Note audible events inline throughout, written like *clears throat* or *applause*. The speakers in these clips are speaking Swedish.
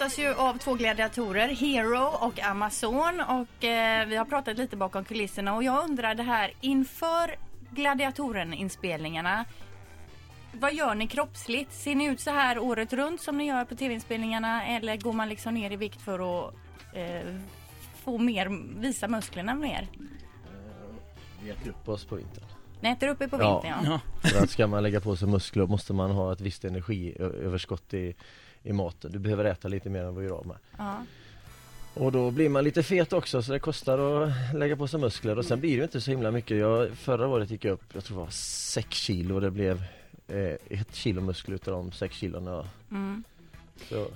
gästas ju av två gladiatorer, Hero och Amazon. Och eh, vi har pratat lite bakom kulisserna och jag undrar det här inför gladiatoren-inspelningarna. Vad gör ni kroppsligt? Ser ni ut så här året runt som ni gör på tv-inspelningarna eller går man liksom ner i vikt för att eh, få mer, visa musklerna mer? Vi äter upp oss på vintern. Ni äter upp er på Ja. vintern ja. Ja. För att ska man lägga på sig muskler måste man ha ett visst energiöverskott i, i maten. Du behöver äta lite mer än vad du gör med. ja. Och då blir man lite fet också så det kostar att lägga på sig muskler och sen blir det inte så himla mycket. Jag, förra året gick jag upp, jag tror det var 6 kilo och det blev eh, ett kilo muskler utav de 6 kilona. Mm. Så, ja.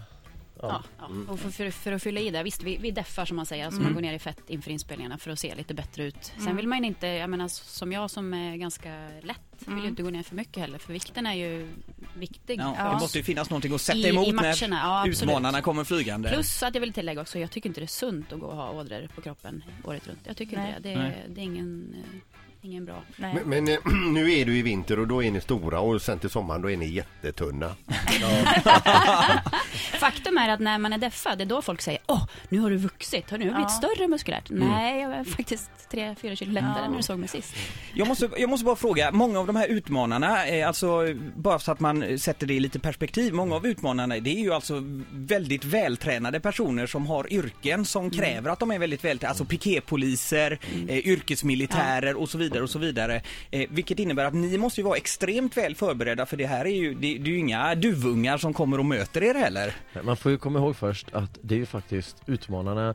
Ja, ja. Och för, för, för att fylla i det, visst vi, vi deffar som man säger, alltså man går ner i fett inför inspelningarna för att se lite bättre ut. Sen vill man ju inte, jag menar som jag som är ganska lätt, vill ju inte gå ner för mycket heller för vikten är ju viktig. Ja, Ja. Det måste ju finnas någonting att sätta I- i emot matcherna, när ja, utmanarna kommer flygande. Plus att jag vill tillägga också, jag tycker inte det är sunt att gå och ha ådror på kroppen året runt. Jag tycker Nej. inte det. Det är, det är ingen, eh, ingen bra. Nej. Men, men eh, *clears throat* nu är du i vinter och då är ni stora och sen till sommaren då är ni jättetunna. *laughs* *laughs* Faktum är att när man är deffad, det är då folk säger åh, nu har du vuxit, har du blivit Ja. större muskulärt? Nej, jag är faktiskt 3-4 kilo lättare Ja. när du såg mig sist. Jag måste, jag måste bara fråga, många av de här utmanarna, eh, alltså bara så att man sätter det i lite perspektiv, många av utmanarna det är ju alltså väldigt vältränade personer som har yrken som kräver att de är väldigt vältränade, alltså piketpoliser, eh, yrkesmilitärer och så vidare och så vidare. Eh, vilket innebär att ni måste ju vara extremt väl förberedda för det här är ju, det, det är ju inga duvungar som kommer och möter er heller. Man får ju komma ihåg först att det är ju faktiskt utmanarna,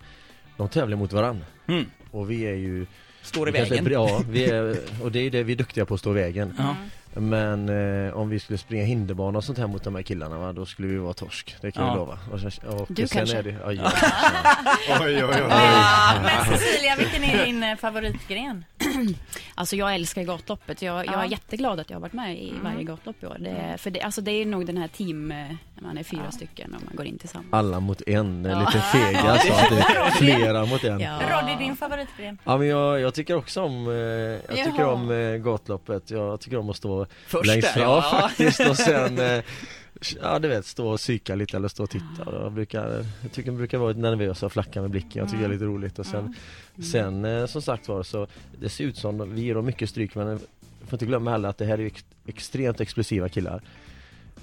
de tävlar mot varann. Mm. Och vi är ju Står i är- vägen. Ja, vi är, och det är det vi är duktiga på att stå i vägen. Ja. Men eh, om vi skulle springa hinderbana och sånt här mot de här killarna va, då skulle vi vara torsk. Det kan Ja. jag lova. Och, sen- och Du sen kanske? Är det, ja, ja. *laughs* Oj, oj, oj. Ja, men Cecilia, vilken är din eh, favoritgren? Alltså jag älskar gatloppet. Jag, jag Ja. är jätteglad att jag har varit med i varje gatlopp i år. Det är, för det, alltså det är nog den här team, eh, man är fyra stycken och man går in tillsammans. Alla mot en, en Ja. liten fega alltså. Att det är *laughs* flera mot en. Ja. Ja. Roddy, din favoritgren? men jag, jag tycker också om, eh, jag tycker Jaha. om eh, gatloppet. Jag tycker om att stå Först längst fram ja. *laughs* faktiskt och sen eh, *laughs* Ja du vet, stå och psyka lite eller stå och titta. Och Jag, brukar, jag tycker jag brukar vara lite nervös och flacka med blicken. Jag tycker det är lite roligt. Och sen, sen eh, som sagt var så Det ser ut som, vi ger dem mycket stryk men jag får inte glömma heller att det här är ex, extremt explosiva killar.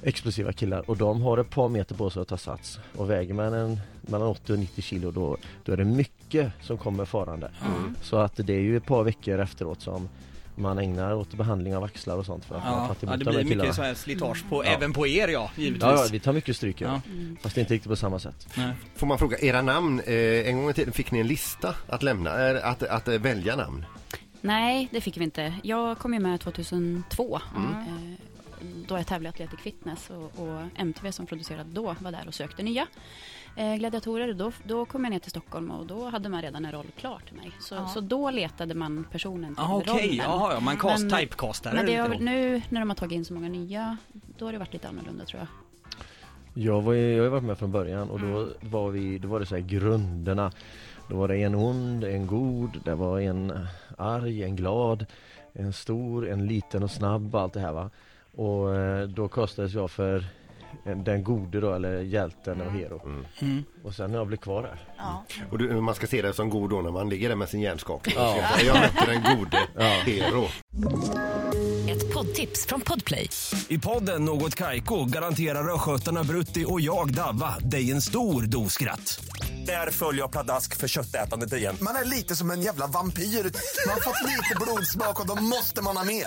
Explosiva killar och de har ett par meter på sig att ta sats. Och väger man en mellan 80 och 90 kilo då, då är det mycket som kommer farande. Så att det är ju ett par veckor efteråt som man ägnar åt behandling av axlar och sånt för att man Ja, har tagit ja, det blir killarna. mycket så här slitage på, Ja. även på er ja, givetvis. Ja, ja, vi tar mycket stryk ja. Ja. Fast inte riktigt på samma sätt. Nej. Får man fråga, era namn, eh, en gång i tiden fick ni en lista att lämna, eh, att, att eh, välja namn? Nej, det fick vi inte. Jag kom ju med 2002. Mm. Eh, då jag tävlade i Athletic Fitness och, och MTV som producerade då var där och sökte nya eh, gladiatorer. Då, då kom jag ner till Stockholm och då hade man redan en roll klar till mig. Så, Ja. så då letade man personen till Ja, okej, rollen. jaha, ja, man cast, Men- typecastare Men det har, nu när de har tagit in så många nya, då har det varit lite annorlunda tror jag. Jag, var jag har varit med från början och då var vi, då var det så här grunderna. Då var det en ond, en god, det var en arg, en glad, en stor, en liten och snabb och allt det här va. Och eh, då kastades jag för den gode då, eller hjälten och hero. Mm. Och sen har jag blivit kvar där. Ja. Och du, man ska se det som god då när man ligger där med sin hjärnskakning. Ja. Ja. Jag mötte den gode *laughs* hero. Ett poddtips från Podplay. I podden Något Kaiko garanterar östgötarna Brutti och jag, Davva, dig en stor dos skratt. Där följer jag pladask för köttätandet igen. Man är lite som en jävla vampyr. Man har fått lite blodsmak och då måste man ha mer.